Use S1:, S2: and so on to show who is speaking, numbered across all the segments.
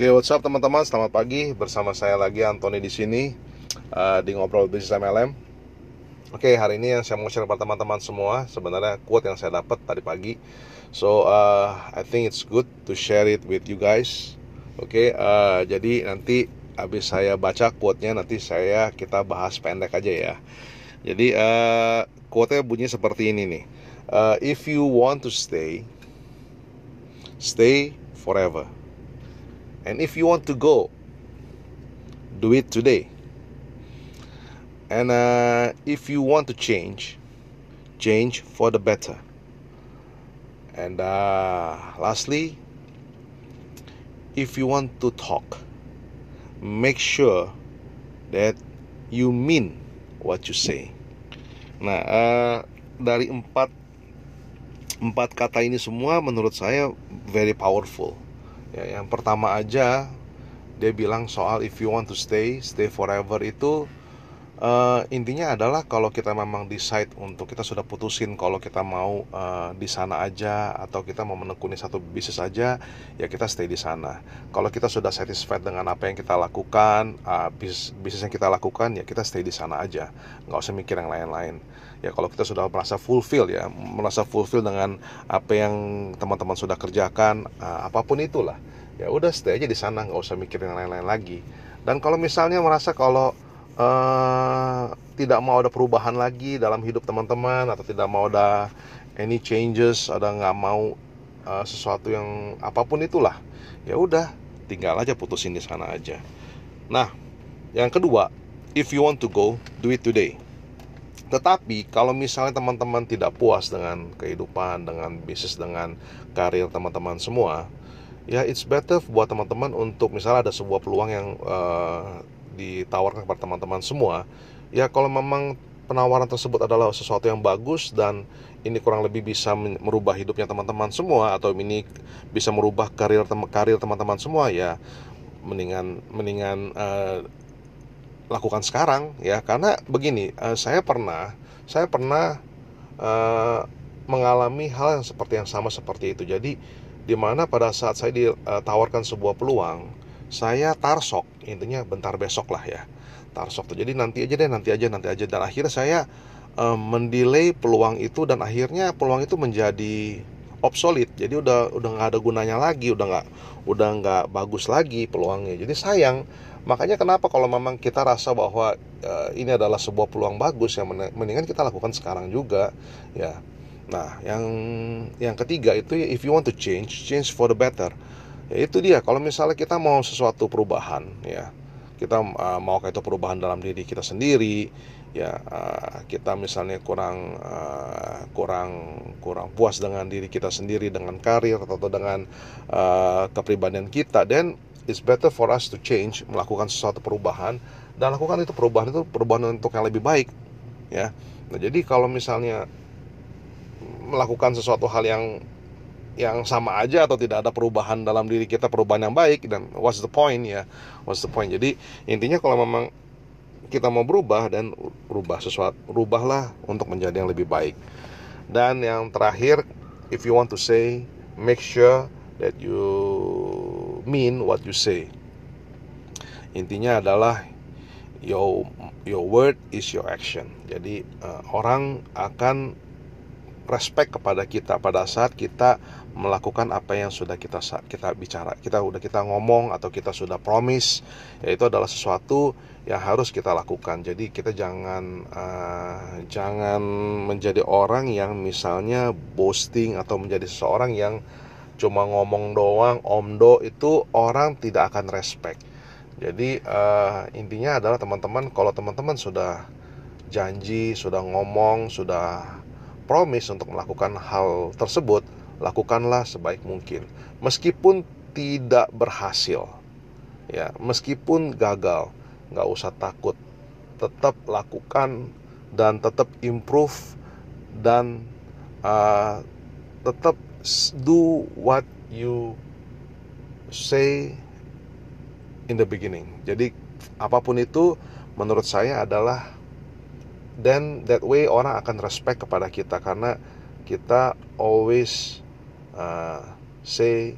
S1: Oke, okay, what's teman-teman? Selamat pagi. Bersama saya lagi Anthony di sini uh, di ngobrol bisnis MLM. Oke, okay, hari ini yang saya mau share kepada teman-teman semua sebenarnya quote yang saya dapat tadi pagi. So, uh, I think it's good to share it with you guys. Oke, okay, uh, jadi nanti habis saya baca quote-nya nanti saya kita bahas pendek aja ya. Jadi uh, quote-nya bunyi seperti ini nih. Uh, if you want to stay, stay forever. And if you want to go, do it today. And uh, if you want to change, change for the better. And uh, lastly, if you want to talk, make sure that you mean what you say. Nah, uh, dari empat empat kata ini semua menurut saya very powerful ya yang pertama aja dia bilang soal if you want to stay stay forever itu uh, intinya adalah kalau kita memang decide untuk kita sudah putusin kalau kita mau uh, di sana aja atau kita mau menekuni satu bisnis aja ya kita stay di sana. Kalau kita sudah satisfied dengan apa yang kita lakukan uh, bisnis bisnis yang kita lakukan ya kita stay di sana aja. Nggak usah mikir yang lain-lain. Ya kalau kita sudah merasa fulfill ya merasa fulfill dengan apa yang teman-teman sudah kerjakan uh, apa pun itulah. Ya udah stay aja di sana nggak usah mikirin yang lain-lain lagi. Dan kalau misalnya merasa kalau uh, tidak mau ada perubahan lagi dalam hidup teman-teman atau tidak mau ada any changes ada nggak mau uh, sesuatu yang apa pun itulah. Ya udah tinggal aja putusin di sana aja. Nah yang kedua if you want to go do it today. Tetapi kalau misalnya teman-teman tidak puas dengan kehidupan, dengan bisnis, dengan karir teman-teman semua, ya it's better buat teman-teman untuk misalnya ada sebuah peluang yang uh, ditawarkan kepada teman-teman semua, ya kalau memang penawaran tersebut adalah sesuatu yang bagus dan ini kurang lebih bisa merubah hidupnya teman-teman semua atau ini bisa merubah karir karir teman-teman semua ya mendingan mendingan uh, lakukan sekarang ya. Karena begini uh, saya pernah saya pernah uh, mengalami hal yang seperti yang sama seperti itu. Jadi di mana pada saat saya ditawarkan sebuah peluang saya tarsok intinya bentar besok lah ya. Tarsok tuh jadi nanti aja deh nanti aja nanti aja. Dan akhirnya saya uh, mendelay peluang itu dan akhirnya peluang itu menjadi obsolete. Jadi udah udah nggak ada gunanya lagi udah nggak udah nggak bagus lagi peluangnya. Jadi sayang. Makanya kenapa kalau memang kita rasa bahwa uh, ini adalah sebuah peluang bagus yang mendingan kita lakukan sekarang juga ya. Nah, yang yang ketiga itu if you want to change, change for the better. Ya itu dia. Kalau misalnya kita mau sesuatu perubahan ya, kita uh, mau itu perubahan dalam diri kita sendiri ya uh, kita misalnya kurang uh, kurang kurang puas dengan diri kita sendiri dengan karir atau dengan uh, kepribadian kita dan it's better for us to change melakukan sesuatu perubahan dan lakukan itu perubahan itu perubahan untuk yang lebih baik ya nah jadi kalau misalnya melakukan sesuatu hal yang yang sama aja atau tidak ada perubahan dalam diri kita perubahan yang baik dan what's the point ya what's the point jadi intinya kalau memang kita mau berubah dan berubah sesuatu rubahlah untuk menjadi yang lebih baik dan yang terakhir if you want to say make sure that you mean what you say. Intinya adalah your your word is your action. Jadi uh, orang akan respect kepada kita pada saat kita melakukan apa yang sudah kita kita bicara kita udah kita ngomong atau kita sudah promise yaitu adalah sesuatu yang harus kita lakukan. Jadi kita jangan uh, jangan menjadi orang yang misalnya boasting atau menjadi seseorang yang cuma ngomong doang omdo itu orang tidak akan respect. Jadi uh, intinya adalah teman-teman kalau teman-teman sudah janji sudah ngomong sudah promise untuk melakukan hal tersebut lakukanlah sebaik mungkin meskipun tidak berhasil ya meskipun gagal nggak usah takut tetap lakukan dan tetap improve dan uh, tetap do what you say in the beginning. Jadi apa pun itu menurut saya adalah then that way orang akan respect kepada kita karena kita always uh, say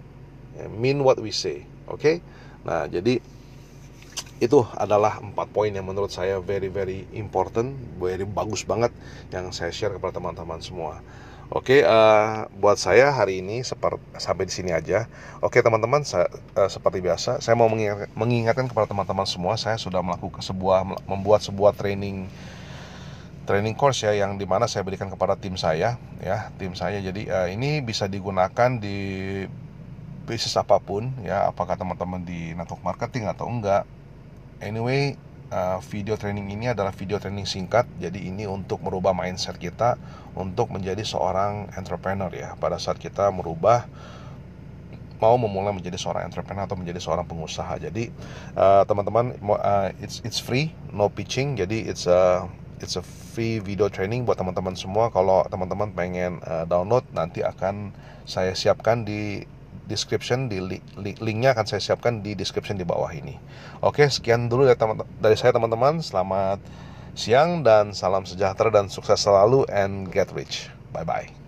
S1: mean what we say. Oke? Okay? Nah, jadi itu adalah empat poin yang menurut saya very very important, very bagus banget yang saya share kepada teman-teman semua. Oke, uh, buat saya hari ini seperti sampai di sini aja. Oke, teman-teman, uh, seperti biasa, saya mau mengingatkan kepada teman-teman semua, saya sudah melakukan sebuah membuat sebuah training training course ya yang di mana saya berikan kepada tim saya ya tim saya. Jadi uh, ini bisa digunakan di bisnis apa pun ya apakah teman-teman di network marketing atau enggak. Anyway uh, video training ini adalah video training singkat. Jadi ini untuk merubah mindset kita untuk menjadi seorang entrepreneur ya. Pada saat kita merubah mau memulai menjadi seorang entrepreneur atau menjadi seorang pengusaha. Jadi uh, teman-teman uh, it's it's free no pitching. Jadi it's a it's a free video training buat teman-teman semua kalau teman-teman pengen uh, download nanti akan saya siapkan di description di link, linknya akan saya siapkan di description di bawah ini. Oke, sekian dulu ya teman dari saya teman-teman. Selamat siang dan salam sejahtera dan sukses selalu and get rich. Bye bye.